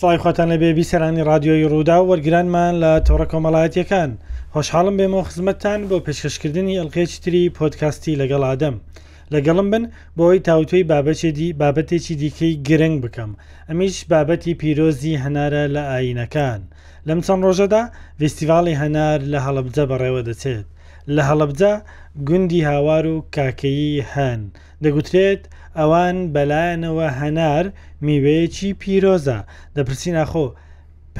سڵی خۆتان لەبێ بیسەرانی رادیۆی ڕوودا و وەرگرانمان لە تۆڕە کۆمەڵایەتەکان خۆشحاڵم بێمەوە خزمەتتان بۆ پێشکەشکردنی ئەلقێکی تری پۆتکاستی لەگەڵ ئادەم لەگەڵم بن بۆی تاوتۆی بابەتێدی بابەتێکی دیکەی گرنگ بکەم ئەمیش بابەتی پیرۆزی هەنارە لە ئاینەکان لەم چەند ڕۆژەدا ڤیستیڤاڵی هەنار لە هەڵەبجە بەڕێوە دەچێت. لە هەڵەبجە گوندی هاوار و کاکەیی هەن. دەگوترێت ئەوان بەلایانەوە هەنار میوەیەکی پیرۆزە. دەپرسین ئاخۆ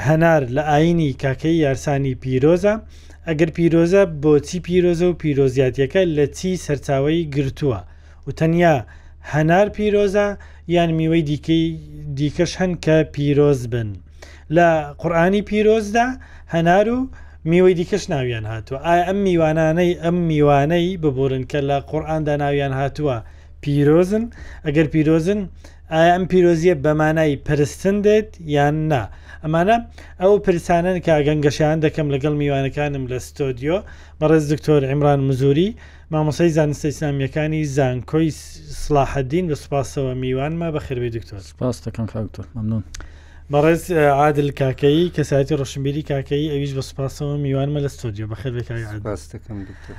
هەنار لە ئایینی کاکەیی یارسانی پیرۆزە؟ ئەگەر پیرۆزە بۆچی پیرۆزە و پیرۆزیاتیەکە لە چی سەرچاوەی گرتووە؟ و تەنیا هەنار پیرۆزە یان میوەی دیکەی دیکەش هەن کە پیرۆز بن؟ لە قورآانی پیرۆزدا هەنار و میوەی دیکەش ناویان هاتووە ئایا ئەم میوانانەی ئەم میوانەی ببورن کە لە قورآاندا ناویان هاتووە پیرۆزن ئەگەر پیرۆزن ئایا ئەم پیرۆزیە بەمانای پرستن دێت یان نا ئەمانە ئەو پرسانن کە گەنگەشیان دەکەم لەگەڵ میوانەکانم لە ستۆدیۆ بەڕێز دکتۆر ئەمران مزوری مامۆستای زانستە ئیسلامیەکانی زانکۆی سڵاحەدین بە سوپاسەوە میوانمە بەخێربێی دکتۆر سپاس دەکەم کاک دکتۆر ممنون بەڕێز عادل کاکەیی کەسایەتی ڕۆشنبیری کاکەیی ئەویش بە سوپاسەوە میوانمە لە ستۆدیۆ بەخێر بێ کاک عادل سپاس دەکەم دکتۆر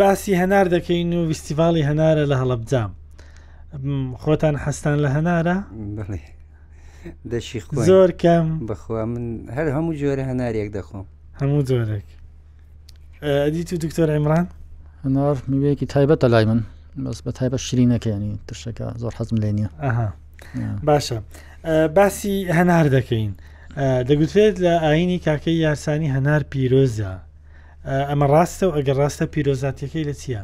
باسی هەنار دەکەین و ویستیڤاڵی هەنارە لە هەڵەبجام خۆتان حەستان لە هەنارە بەڵێ دەشی خۆ زۆر کەم بەخوا من هەر هەموو جۆرە هەنارێک دەخۆم هەموو جۆرێک ئەدی تو دکتۆر عیمران هەنار میوەیەکی تایبەتە لای من بەس بە تایبە شرینەکەیانی ترشەکە زۆر حەزم لێ نییە باشە باسی هەنار دەکەین دەگوترێت لە ئاینی کاکەی یارسانی هەنار پیرۆزە ئەمە ڕاستە و ئەگەر ڕاستە پیرۆزاتەکەی لە چیە؟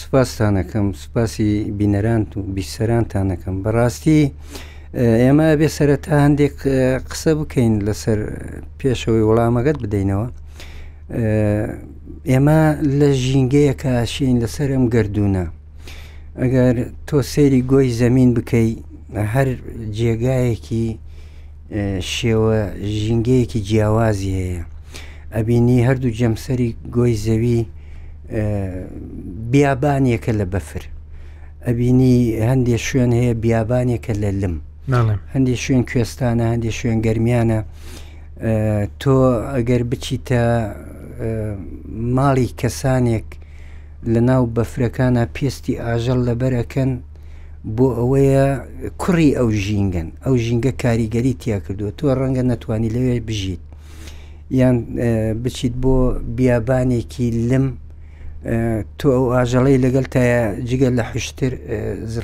سوپاستانەکەم سوپاسی بینەران و بیسەرانتانەکەم بەڕاستی ئێمە ئەبێ سەرەتا هەندێک قسە بکەین لەسەر پێشەوەی وەڵامەکەت بدەینەوە ئێمە لە ژینگەیەکە شین لەسەر ئەم گردونە ئەگەر تۆ سێری گۆی زەمین بکەی هەر جێگایەکی شێوە ژینگەیەکی جیاوازی هەیە ئەبینی هەردوو جەمسەری گۆی زەوی بیابانیەکە لە بەفر ئەبینی هەندێک شوێن هەیە بیابانێکە لە لم هەندێک شوێن کوێستانە هەندێک شوێن گەرمیانە تۆ ئەگەر بچیتە ماڵی کەسانێک لە ناو بەفرەکانە پێستی ئاژەڵ لەبەرەکەن بۆ ئەوەیە کوڕی ئەو ژینگەن ئەو ژینگە کاریگەری تیا کردو تۆ ڕەنگە نەتوانی لەوێ بژیت یان بچیت بۆ بیابانێکی لم تۆ ئەو ئاژەڵەی لەگەل تایە جگە لە حشتر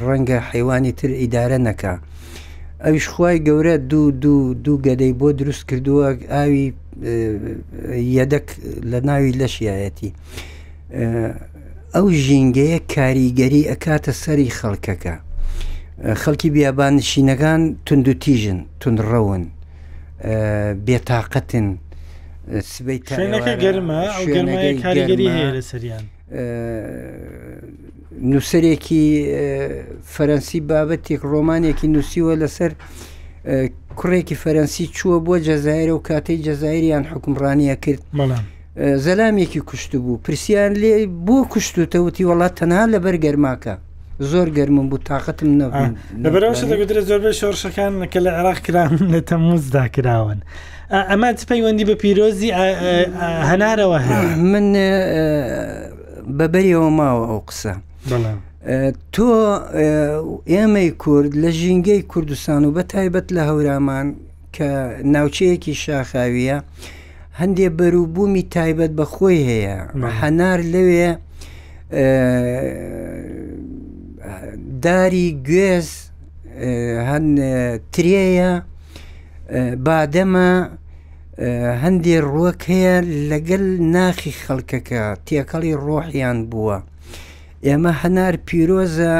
ڕەنگە حیوانی تر ئیدارە نەکە ئەویش خی گەورە دوو دوو دوو گەدەی بۆ دروست کردووە ئاوی یەدەک لە ناوی لەشایەتی ئەو ژینگەیە کاریگەری ئەکاتە سەری خەڵکەکە خەڵکی بیابان نشینەکان تونند و تیژن تونڕەون بێتاقەتن سبەی شوێنەکە گەرمە گەرمای کاریگەری هەیە لە سەریان نووسەرێکی فەرەنسی بابەتێک ڕۆمانێکی نووسیوە لەسەر کوڕێکی فەرەنسی چووە بۆ جەزایرە و کاتەی جەزایریان حکومڕانیە کرد بەڵام زەلامێکی کوشت بوو پرسیان لێ بۆ کوشت و تەوتی وڵات تەنها لەبەر گەرماکە زۆر گەرمم بوو تااقەتم نەبوو لەبەرەوەش دەگوترێت زۆربەی شۆڕشەکان کە لە عێراق کران لە تەموزدا کراون ئەمە چ پەیوەندی بە پیرۆزی هەنارەوە هەیە من بەبەریەوە ماوە ئەو قسە تۆ ئێمەی کورد لە ژینگەی کوردستان و بە تایبەت لە هەورامان کە ناوچەیەکی شاخاویە هەندێ بەروبوومی تایبەت بە خۆی هەیە هەنار لەوێ داری گوێز هەن ترێە بادەمە هەندێ ڕوەک هەیە لەگەل ناخی خەڵکەکە تێکەڵی ڕۆحیان بووە. ئێمە هەنار پیرۆزە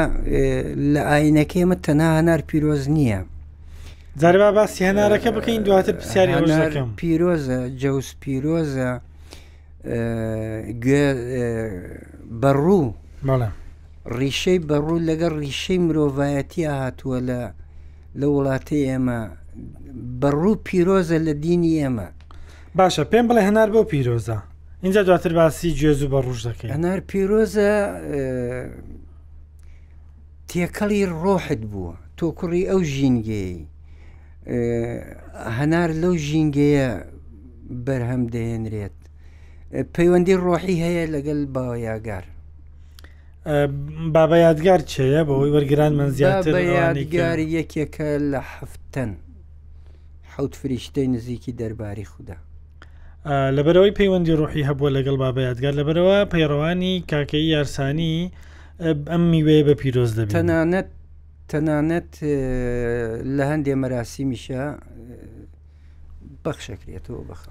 لە ئاینەکە ئێمە تەنها هەنار پیرۆز نییە جاربا باسی هەنارەکە بکەین دواتر پرسیاری ئەوەکەم پیرۆزە جەوز پیرۆزە گوێ بەڕوو بەڵێ ڕیشەی بەڕوو لەگەڵ ڕیشەی مرۆڤایەتی هاتووە لە لە وڵاتی ئێمە بەڕوو پیرۆزە لە دینی ئێمە باشە پێم بڵێ هەنار بۆ پیرۆزە اینجا دواتر باسی گوێز و بە ڕژدەکەی هەنار پیرۆزە تێکەڵی ڕۆحت بووە تۆ کوڕی ئەو ژینگەیەی هەنار لەو ژینگەیە بەرهەم دەهێنرێت پەیوەندی ڕۆحی هەیە لەگەل باوەیاگار بابە یادگار چەیە بەوەی وەرگران من زیاتر یادگار یەکێکە لە هەفتەن حوت فریشتەی نزیکی دەرباری خوددا لەبەرەوەی پەیوەندی ڕوحی هەبووە لەگەڵ بابە یادگار لەبەرەوە پەیڕەوانی کاکەی یارسانی ئەم میوەیە بە پیرۆز دەبێت تەنانەت تەنانەت لە هەندێ مەراسیمیشە بەخشەکرێتەوە بخ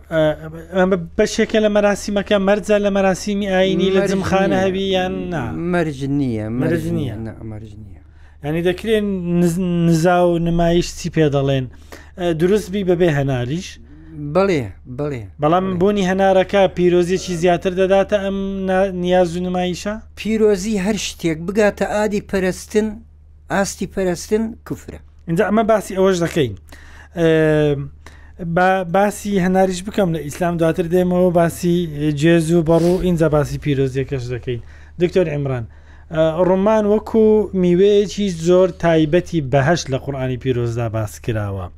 بەشێکە لە مەراسیمەکە مەرجە لە مەراسیمی ئاینی لە جمخانە هەوی یان مەرج نییە مەرج نییە مەرج نییە ینی دەکرێن نزا و نمایش چی پێ دەڵێن دروست بی بەبێ هەناریش بەڵێ بەڵێ. بەڵام بوونی هەنارەکە پیرۆزیەکی زیاتر دەداتە ئەم نیاز و نمایشە؟ پیرۆزی هەر شتێک بگاتە ئادی پەرستن ئاستی پەرستن کفرە. ئینجا ئەمە باسی ئەوەش دەکەین. با باسی هەناریش بکەم لە ئیسلام دواتر دێمەوە باسی جێز و بەڕوو ئینجا باسی پیرۆزیەکەش دەکەین دکتۆر ئیمران ڕومان وەکو میوەیەکی زۆر تایبەتی بەهش لە قورآانی پیرۆزدا باس کراوە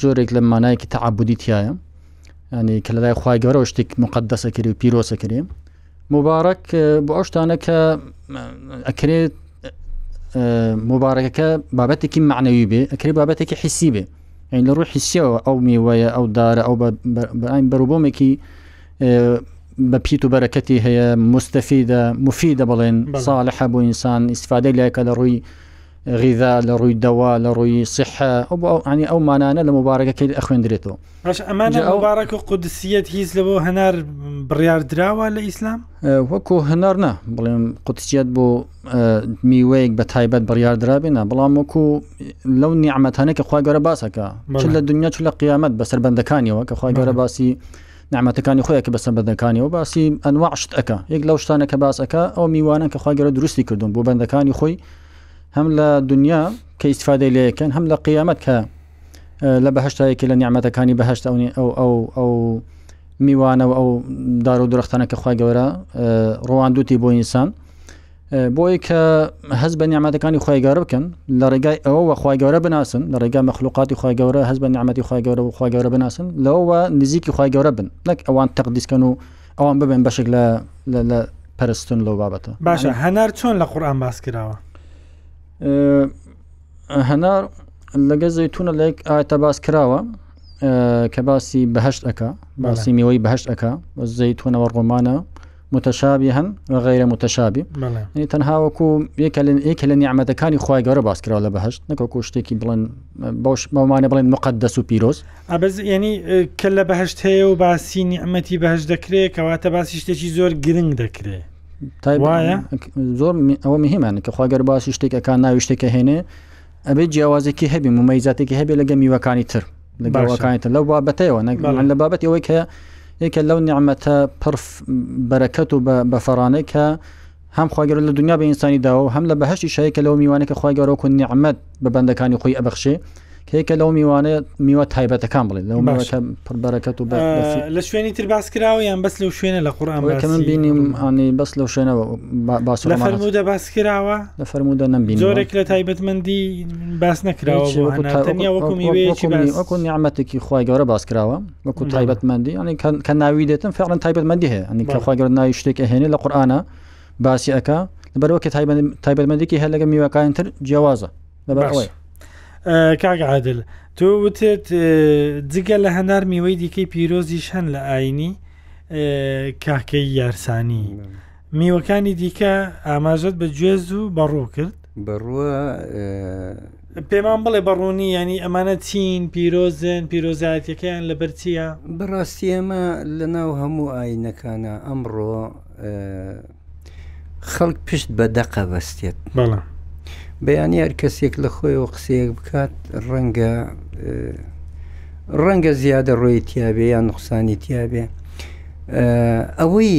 جۆرێک لە مانایەکی تەعبودی تایە ینی کە لەلای خخوای گەورەوە شتێک مقدەسە کرێ و پیرۆسە کرێ مبارەک بۆ ئەو شتانە کە ئەکرێت مبارەکەەکە بابەتێکی معنەوی بێ ئەکرێ بابەتێکی حیسی بێ ئەین لە ڕووی حیسیەوە ئەو میوەیە ئەو دارە ئەو بەروبۆمێکی بە پیت و بەرەکەتی هەیە مستەفیدە مفیدە بڵێن ساڵحە بۆ ئینسان ئیسفادەی لایکە لە ڕووی غذا لە ڕووی دەوا لە ڕووی صح ئەنی ئەو مانانە لە مبارەکەکەی ئەخوێندرێتەوە باش ئەمان ئەوبارەکە و قودسیەت هیچ لەەوە هەنار بڕاردراوە لە ئیسلام وەکو هەنار نە بڵێم قوتسیەت بۆ میوەیەک بە تایبەت بڕاردرابێنە بەڵام وەکو لەو نیعممەتانە کە خخوای گەرە باسەکە چ لە دنیا چ لە قیامەت بەسەر بەندەکانیەوە کە خخوای گەرە باسی نیعمەتەکانی خۆیە کە بەسەر بەندەکانیەوە باسی ئەنواع شت ئەکا یەک لەو شتانە کە باس ئەکا ئەو میوانە کە خخوای گەرە دروستی کردوون بۆ بەندەکانی خۆی هەم لە دنیا کە ئیسفادەی لەکەن هەم لە قیامەت کە لە بەهشتایەکی لە نیعممەتەکانی بەهشت ئەونی ئەو ئەو ئەو میوانە و ئەو دار و درختانە کە خخوای گەورە ڕوان دوتی بۆ ئینسان بۆی کە هەز بە نیعممەتەکانی خی گەورە بکەن لە ڕێگای ئەوەوە خی گەورە بناسن لە ڕێگای مەخلوقاتی خی گەورە هەز بە نیعممەتی خی گەورە و خی گەورە بناسن لەوەوە نزیکی خی گەورە بن نەک ئەوان تەقدیسکەن و ئەوان ببێن بەشێک لە لە پەرستن لەو بابەتە باشە هەنار چۆن لە قورآان باس کراوە هەنار لەگە زەتونە لەک ئاەتە باس کراوە کە باسی بەهشت ئەک باسی میوەی بەهشت ئەک زەتونەوە ڕۆمانە متشابها وغير متشابه يعني تەنها وەکو یەکە لە نیعممەتەکانی خی گەورە باسکرا لە بەهشت نەکەکو شتێکی بڵێن بەش بەمانە بڵێن مقدەس و پیرۆز ئەبز ینی کە لە بەهشت هەیە و باسی نیعممەتی بەهش دەکرێت کەواتە باسی شتێکی زۆر گرنگ دەکرێت وایە زۆر ئەوە مهمانە کە خواگەر باسی شتێکەکان ناوی شتێکە هێنێ ئەبێت جیاوازێکی هەبی ممەیزاتێکی هەبێ لەگە میوەکانی تر لەگەڵەکانیتە لەو بابەتەوە نەگەڵ لە بابەت ئەوەی کە یەکە لەو نیعممەتە پڕف بەرەکەت و بە فەرانەی کە هەم خواگەر لە دنیا بە ئینسانی داوە هەم لە بەهشتی شەیەکە لەو میوانەکە خواگەرۆکو نیعممەد بە بەندەکانی خۆی ئەبخشێ کێکە لەو میوانە میوە تایبەتەکان بڵێ لەو پڕبەرەکەت و لە شوێنی تر باس کراوە یان بەس لەو شوێنە لە قڕان من بینیم ئەنی بەس لەو شوێنەوە باس لە فەرمودە باس کراوە لە فەرمودە نەمبین زۆرێک لە تایبەتمەندی باس نکراوە نیامەتێکی خخوای گەورە باس کراوە وەکو تایبەتمەندی ئەنی کە ناوی دێتم فعلن تایبەتمەندی هەیە ئەنی کە خخوای گەورە ناوی شتێک ئەهێنێ لە قورآە باسی ئەک بەرەوەکە تایبەتمەندێکی هەیە لەگە میوەکانی تر جیاوازە لەبەر ئەوەیە کاک عادل تۆ وتێت جگە لە هەنار میوەی دیکەی پیرۆزیش هەن لە ئاینی کاکەی یارسانی میوەکانی دیکە ئاماژەت بە گوێز و بەڕوو کرد بەڕوە پێمان بڵێ بەڕوونی ینی ئەمانە چین پیرۆزن پیرۆزایەتەکەیان لە بەرچیە بەڕاستی ئەمە لە ناو هەموو ئاینەکانە ئەمڕۆ خەڵک پشت بە دەقە بەستێت بەڵام بەیانی هەر کەسێک لە خۆیەوە قسەیەک بکات ڕەنگە ڕەنگە زیادە ڕۆی تیاابێ یان نقصسانی تیاابێ ئەوەی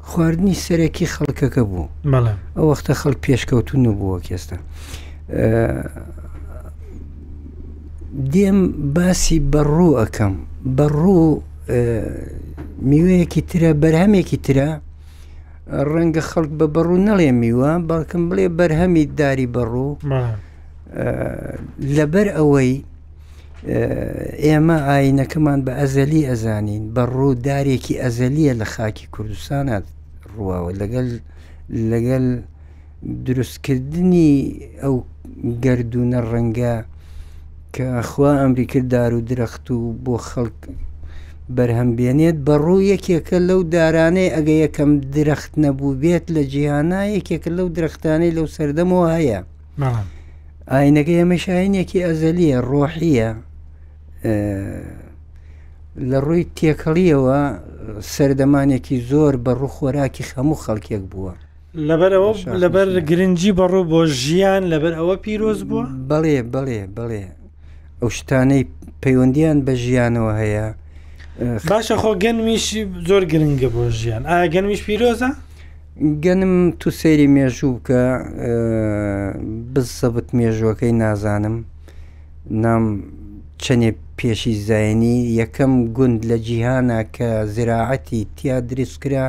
خواردنی سەرەکی خەڵکەکە بوو ئەو وەختە خەڵک پێشکەوتون و بووە کێستە دێم باسی بەڕوو ئەەکەم بەڕوو میوەیەکی ترە بەرهەمێکی ترە ڕەنگە خەڵک بە بەڕوو نەڵێ میوە بەڵکم بڵێ بەرهەمی داری بەڕوو لەبەر ئەوەی ئێمە ئاینەکەمان بە ئەزەلی ئەزانین بە ڕوو دارێکی ئەزەلیە لە خاکی کوردستانە ڕوواوە لەگەل لەگەل دروستکردنی ئەو گردونە ڕەنگە کە خوا ئەمریکا دار و درەخت و بۆ خەڵک بەرهەم بێنێت بە ڕوو یەکێکە لەو دارانەی ئەگە یەکەم درەخت نەبوو بێت لە جیهانە یەکێکە لەو درەختانەی لەو سەردەمەوە هەیە بەڵام ئاینەکەی ئەمەش ئاینێکی ئەزەلیە ڕۆحیە لە ڕووی تێکەڵیەوە سەردەمانێکی زۆر بە ڕوو خۆراکی خەموو خەڵکێک بووە لەبەرەوە لەبەر گرنگجی بەڕوو بۆ ژیان لەبەر ئەوە پیرۆز بووە بەڵێ بەڵێ بەڵێ ئەو شتانەی پەیوەندیان بە ژیانەوە هەیە باشە خۆ گەنمیشی زۆر گرنگە بۆ ژیان ئاگەنمیش پیرۆزە گەنم تو سەیری مێژوو بکە بزەبت مێژووەکەی نازانم نام چەنێ پێشی زایانی یەکەم گوند لە جیهانە کە زراعەتی تیا دروستکرا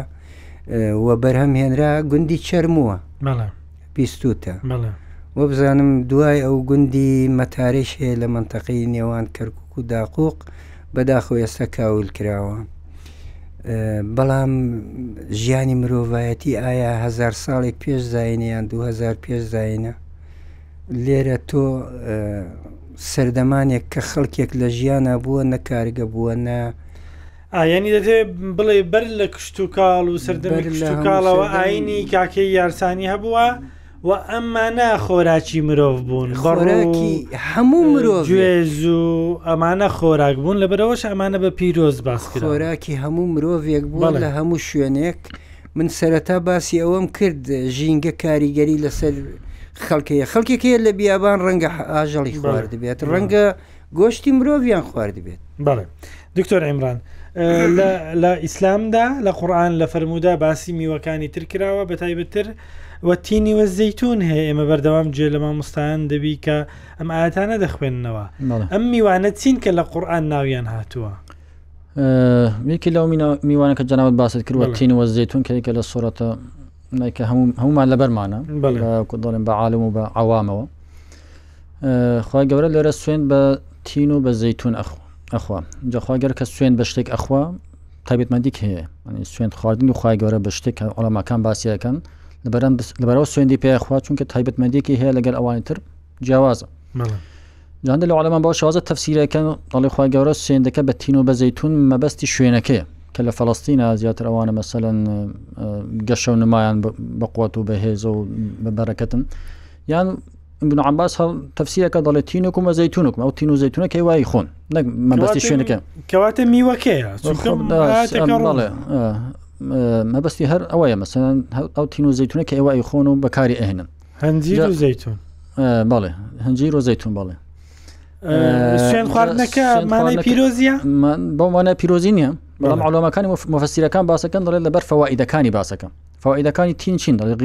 و بەرهەم هێنرا گوندی چەرمووە بیستووتە. بەڵێ. وابزانم دوای ئەو گوندی مەتارەیش هەیە لە مەنتەقەی نێوان کەرکوک و داقوق بەداخەوە ئێستا کاول کراوە. بەڵام ژیانی مرۆڤایەتی ئایا هزار ساڵێک پێش زاینە یان دوهزار پێش زاینە لێرە تۆ سەردەمانێک کە خەڵکێک لە ژیانە بووە نە کارگە بووە نە ئا یەعنی دەتەوێ بڵێی بەر لە کشتوکاڵ و سەردەمی بەر لە هەموو کشتوکاڵەوە شێوەی- ئاینی کاکەی یارسانی هەبووە و ئەمانە خۆراکی مرۆڤ بوون بەڕ و خۆراکی هەموو مرۆڤ گوێز و ئەمانە خۆراک بوون لەبەرەوەش ئەمانە بە پیرۆز باس کرا خۆراکی هەموو مرۆڤێک بووە بەڵێ. لە هەموو شوێنێک من سەرەتا باسی ئەوەم کرد ژینگە کاریگەری لەسەر خەڵکەیە خەڵکێکەیە لە بیابان ڕەنگە ئاژەڵی بەڵێ. خواردبێت بەڵێ. ڕەنگە گۆشتی مرۆڤیان خواردبێت. بەڵێ دکتۆر عیمران لە ئیسلامدا لە قورآان لە فەرمودا باسی میوەکانی تر کراوە بە تایبەتتر وە تینی وە زەیتون هەیە ئێمە بەردەوام جێ لە مامۆستایان دەبی کە ئەم ئاەتانە دەخوێندنەوە ئەم میوانە چین کە لە قورآان ناویان هاتووە. یەکی لەو میوانەکە جەناوت باست کردوە تین وە زەیتون کەیکە لە سۆرەتە نایکە هەمومان لەبەرمانە دەڵێن بە عاالم و بە عوامەوە خوای گەورە لێرە سوێن بە تین و بە زەیتون ئەخوا جەخوا گەر کە سوێن بە شتێک ئەخوا تابێتمەندیک هەیە سوێن خواردن و خوای گەورە بە شتێک ئەڵامەکان باسیەکەن لەبەرەوە سوێندی پێخوا چونکە تایبەتمەندێکی هەیە لەگەر ئەوانی تر جیاوازە جاندە لە عڵەمان بۆ شازە تەفسیرەکەن دەڵی خخوای گەورە سوێندەکە بە تین و بە زەیتون مەبەستی شوێنەکەی کە لە فەڵستینە زیاتر ئەوانە مەسەن گەشە و نمایان بەقوت و بەهێزە و بە بەرەکەتن یان ابن عباس هەڵ تەفسیرەکە دەڵێ تینکم و زەتونکم ئەو تین و زەتونە کەی وای خۆن نەک مەبەستی شوێنەکە کەواتە میوەکەیە مەبەستی هەر ئەوەیە مەسەن ئەو تین و زەتونە کە ئێوە خۆن و بەکاری ئەهێنن هەنجیر و زەتون بەڵێ هەنجیر و زەتون بەڵێ سوێن خواردنەکە مانای پیرۆزیە بۆ مانە پیرۆزی نییە بەڵام عڵۆمەکانی مفسیرەکان باسەکەن دەڵێت لەبەر فەوائیدەکانی باسەکەم فەوائیدەکانی تین چین دەڵێ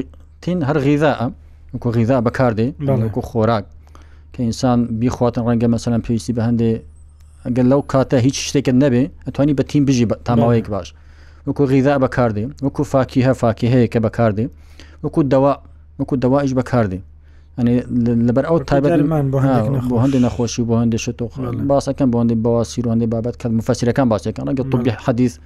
تین هەر غیدا وکو غیدا بەکاردێ وکو خۆراک کە ئینسان بیخواتن ڕەنگە مەسەەن پێویستی بە هەندێ ئەگەر لەو کاتە هیچ شتێکت نەبێ ئەتوانی بە تیم بژی تاماوەیەک باش وەکو غیدا بەکاردێ وەکو فاکی هە فاکی هەیە کە بەکاردێ وەکو دەوا وەکو دەوایش بەکاردێ لەبەر ئەو تایبەتمان بۆ هەندی نەخۆشی بۆ هەندێک شتۆ باسەکەم بۆ هەندی بەواسیرۆندی بابەت کە مفەسیرەکان باسەکان ڕەنگە طبی حەدیث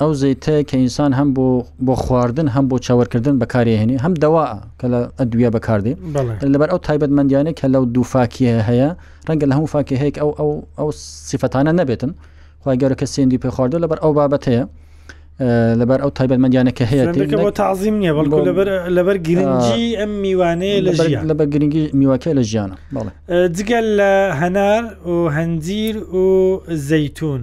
ئەو زەیتەیە کە ئینسان هەم بۆ بۆ خواردن هەم بۆ چاوەرکردن بەکارێهێنی هەم دەوا کە لە ئەدویە بەکاردێ لەبەر ئەو تایبەتمەندیانە کە لەو دوو فاکیە هەیە ڕەنگە لە هەموو فاکە هەیەک ئەو ئەو ئەو سیفەتانە نەبێتن خی گەورە کە سێندی پێ خواردە لەبەر ئەو بابەت هەیە لەبەر ئەو تایبەتمەندیانە کە هەیە تازیم نیە بەڵکو لەبەر گرنگی ئەم میوانەیە لە بە گرنگی میوەکە لە ژیانە جگەل لە هەنار و هەنجیر و زەیتون.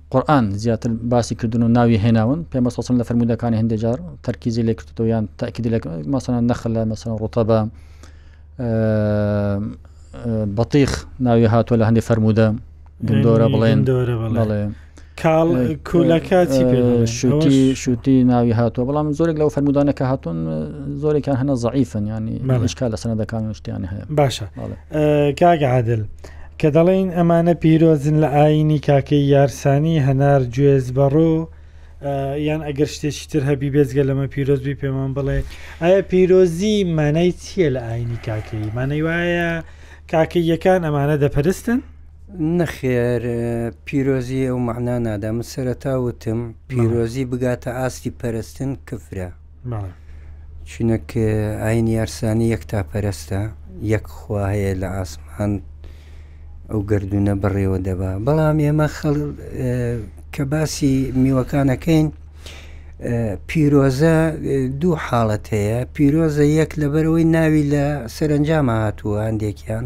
قورئان زیاتر باسی کردن و ناوی هێناون پێمە سەسن لە فرموودەکانی هەندێک جار تەرکیزی لێ کردو یان تاکیدی لە مەسەن نەخلە مەسەن ڕوتەبە بەتیخ ناوی هاتووە لە هەندی فرموودە گندۆرە بڵێن دۆرە بڵێ کاڵ کولەکە شوتی شوتی ناوی هاتووە بەڵام زۆرێک لەو فرمودانە کە هاتون زۆرێکیان هەنە زعیفن ینی مشکا لە سەنەدەکان شتیان هەیە باشە کاگە عادل. کە دەڵێین ئەمانە پیرۆزن لە ئایینی کاکەیی یارسانی هەنار گوێز بەڕۆ یان ئەگەر شتێکی تر هەبی بێزگە لەمە پیرۆزبی پێمان بڵێ ئایا پیرۆزی مانای چییە لە ئاینی کاکەیی مانەی وایە کاکە یەکان ئەمانە دەپەرستن نەخێر پیرۆزی ئەو معنا نادا من سەرەتا وتم پیرۆزی بگاتە ئاستی پەرستن کفرە چونەک ئاینی یارسانی یەک تا پەرستە یەک خوا هەیە لە ئاسمان ئەو گردونە بڕێوە دەبا بەڵام ئێمە خەڵ کە باسی میوەکانەکەین پیرۆزە دوو حاڵەت هەیە پیرۆزە یەک لەبەرەوەی ناوی لە سەرنجامە هاتووە هەندێکیان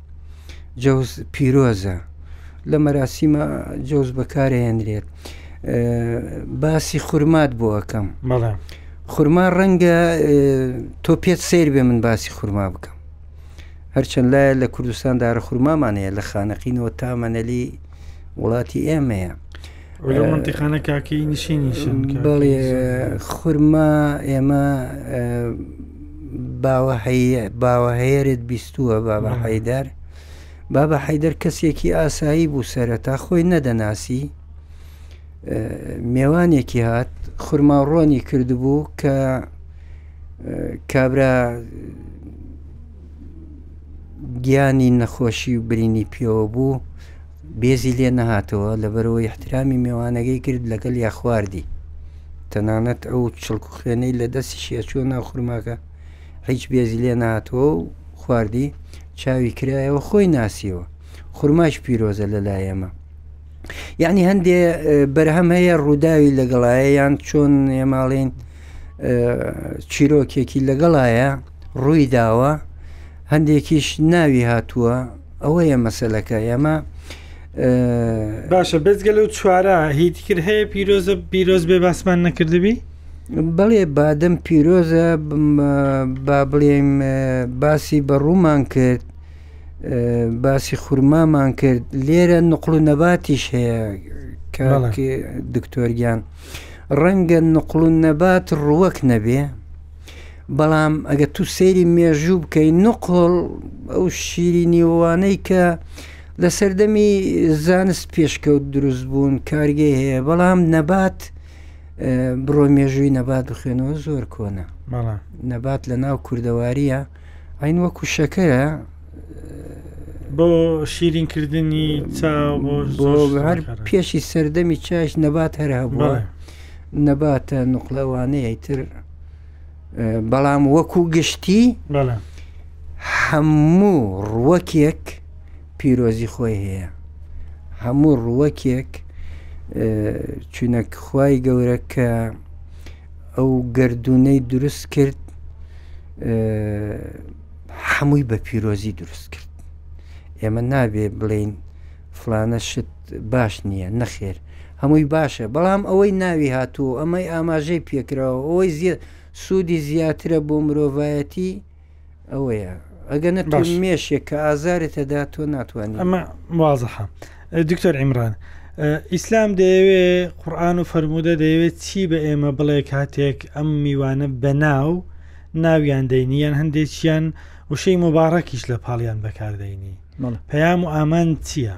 جەوز پیرۆزە لە مەراسیمە جۆز بەکارهێنرێت باسی خورمات بۆ ئەەکەم بەڵێ خورما ڕەنگە تۆ پێت سیر بێ من باسی خورما بکەم هەرچەند لایە لە کوردستان دارە خورمامانەیە لە خانەقینەوە تامەنەلی وڵاتی ئێمەیە منتیقانە کاکی نشینیشن بەڵێ خورما ئێمە باوە هەیە باوە هەیەرت بیستووە بابە حیدار بابە حیدەر کەسێکی ئاسایی بوو سەرەتا خۆی نەدەناسی مێوانێکی هات خورماڕۆنی کردبوو کە کابرا گیانی نەخۆشی و برینی پێوە بوو بێزی لێ نەهاتەوە لەبەرئەوەی ئیحترامی مێوانەکەی کرد لەگەڵیا خواردی. تەنانەت ئەو چڵک و خوێنەی لە دەستیشی ئەچووە ناو خورماکە هیچ بێزی لێ نەهاتەوە و خواردی چاوی کرایەوە خۆی ناسیەوە. خورماش پیرۆزە لەلای ئێمە. یعنی هەندێ بەرهەم هەیە ڕووداوی لەگەڵایە یان چۆن ئێماڵین چیرۆکێکی لەگەڵایە ڕووی داوە هەندێکیش ناوی هاتووە ئەوەیە مەسلەکە ئێمە باشە بێزگە لەو چوارە هیتی کرد هەیە پیرۆزە پیرۆز بێ باسمان نەکردبی بەڵێ بادەم پیرۆزە با بڵێم باسی بە ڕوومان کرد باسی خورمامان کرد لێرە نقل و نەباتیش هەیە دکتۆرگیان ڕەنگە نقل و نەبات ڕوەک نەبێ بەڵام ئەگە تو سەیری مێژوو بکەی نقڵ ئەو شیرینیوانەی کە لە سەردەمی زانست پێشکەوت دروست بوون کارگەی هەیە بەڵام نەبات بڕۆ مێژووی نەبات بخوێنەوە زۆر کۆنە نەبات لە ناو کوردەواریە ئەین وەکو شەکەرە بۆ شیرین کردنی هەر پێشی سەردەمی چاش نەبات هەر هەبووە نەباتە نوقلەوانەیە تر بەڵام وەکو گشتی هەموو ڕوەکێک پیرۆزی خۆی هەیە هەموو ڕوەکێک چونەک خی گەورە کە ئەو گردونەی دروست کرد هەمووی بە پیرۆزی دروست کرد ئێمە نابێ بڵین فلانە شت باش نییە نەخێر هەمووی باشە بەڵام ئەوەی ناوی هاتوو ئەمەی ئاماژەی پێکراوە ئەوەی زیە سوودی زیاترە بۆ مرۆڤایەتی ئەوەیە ئەگە نە باش مێشێک کە ئازارێت تەدا تۆ ناتوانانی ئەمە وازەحە دکتۆر ئیمران ئیسلام دەیەوێ قورآان و فەرموودە دەیەوێت چی بە ئێمە بڵێ کاتێک ئەم میوانە بەناو ناویان دەینی یان هەندێکیان وشەی مبارەکیش لە پاڵیان بەکاردەینی پەیام و ئامان چییە؟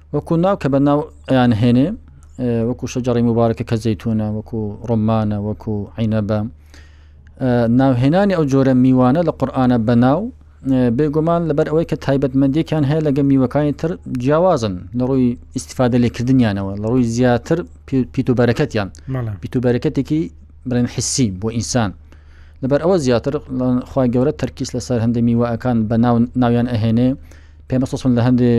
وەکو ناو کە بە ناو ئەیان هێنێ وەکو شەجاری مبارەکە کە زەیتونە وەکو ڕۆمانە وەکو عینە بە ناوهێنانی ئەو جۆرە میوانە لە قورآانە بە ناو بێگومان لەبەر ئەوەی کە تایبەتمەندێکیان هەیە لەگە میوەکانی تر جیاوازن لە ڕووی ئیسیفادە لێکردنیانەوە لە ڕووی زیاتر پیت و بەرەکەتیان پیت و بەرەکەتێکی برێن حسی بۆ ئینسان لەبەر ئەوە زیاتر خخوای گەورە تەرکیز لەسەر هەندە میوەکان بە ناو ناویان ئەهێنێ پێمە سۆسن لە هەندێ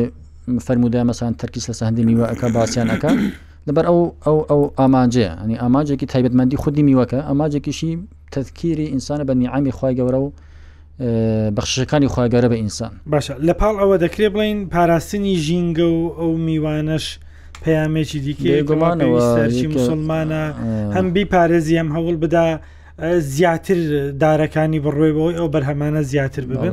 فەرمودا مەسان تەرکیس لەسە هەندی میوە ئەک باسییان ئەەکە لەبەر ئەو ئەو ئەو ئامانجەیە ئەنی ئاماجێکی تایبەتمەندی خودی میوەکە ئاماجێکیشی تەذکیری ئینسانە بە نیعامی خی گەورە و بەخشەکانی خواگەرە بە ئینسان باشە لە پاڵ ئەوە دەکرێ بڵین پاراستنی ژینگە و ئەو میوانەش پەیامێکی دیکە گومانەوەسلمانە هەم بی پارێزی ئەم هەوڵ بدا زیاتر دارەکانی بڕۆی بۆی ئەو بەرهەمانە زیاتر ببن.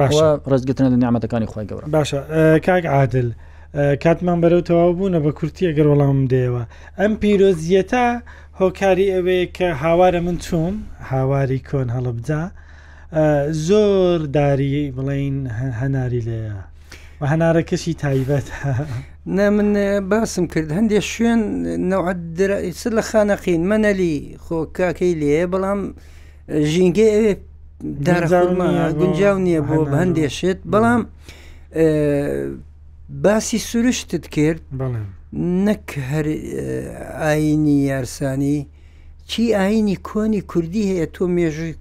باشە ڕێزگرتنە لە نیعممەتەکانی خی گەورە باشە کاک عادل کاتمان بەرەو تەواو بوونە بە کورتی ئەگەر وەڵام دێەوە ئەم پیرۆزیەتە هۆکاری ئەوەیە کە هاوارە من چووم هاواری کۆن هەڵبجا زۆر داری بڵین هەناری لێە و هەنارەکەشی تایبەت نە من باسم کرد هەندێک شوێن نەوەدرائیسر لە خانەقین مەنەلی خۆ کاکەی لێ بەڵام ژینگەی ئەوێ دارەزانمە گونجاو نییە بۆ هەندێشێت بەڵام باسی سروشتت کرد نەک هەر ئاینی یارسانی چی ئاینی کۆنی کوردی هەیە تۆ مێژووی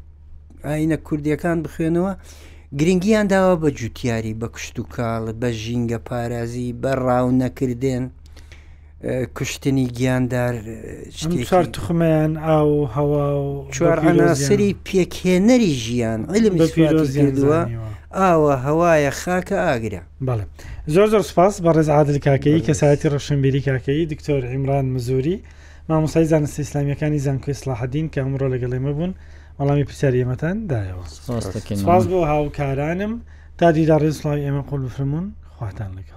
ئاینە کوردیەکان بخوێنەوە گرنگیان داوە بە جوتیاری بە کشت و کاڵ بە ژینگە پارازی بە ڕاو نەکردێن کوشتنی گیاندار چوار تخمیان ئاو هەوا و چوار ئەناسری پێکهێنەری ژیان علم بەفیرۆزیدووە ئاوە هەوایە خاکە ئاگرە بەڵێ زۆر زۆر سپاس بە ڕێز عادل کاکەی کەسایەتی ڕەشنبیری کاکەی دکتۆر ئیمران مزوری مامۆسای زانستە ئیسلامیەکانی زانکۆی سلاحدین کە ئەمڕۆ لەگەڵ ئێمە بوون وەڵامی پرسیاری ئێمەتان دایەوە سپاس بۆ هاوکارانم تا دیدار ڕێز سڵاوی ئێمە قۆل بفرمونون خواتان لەگەڵ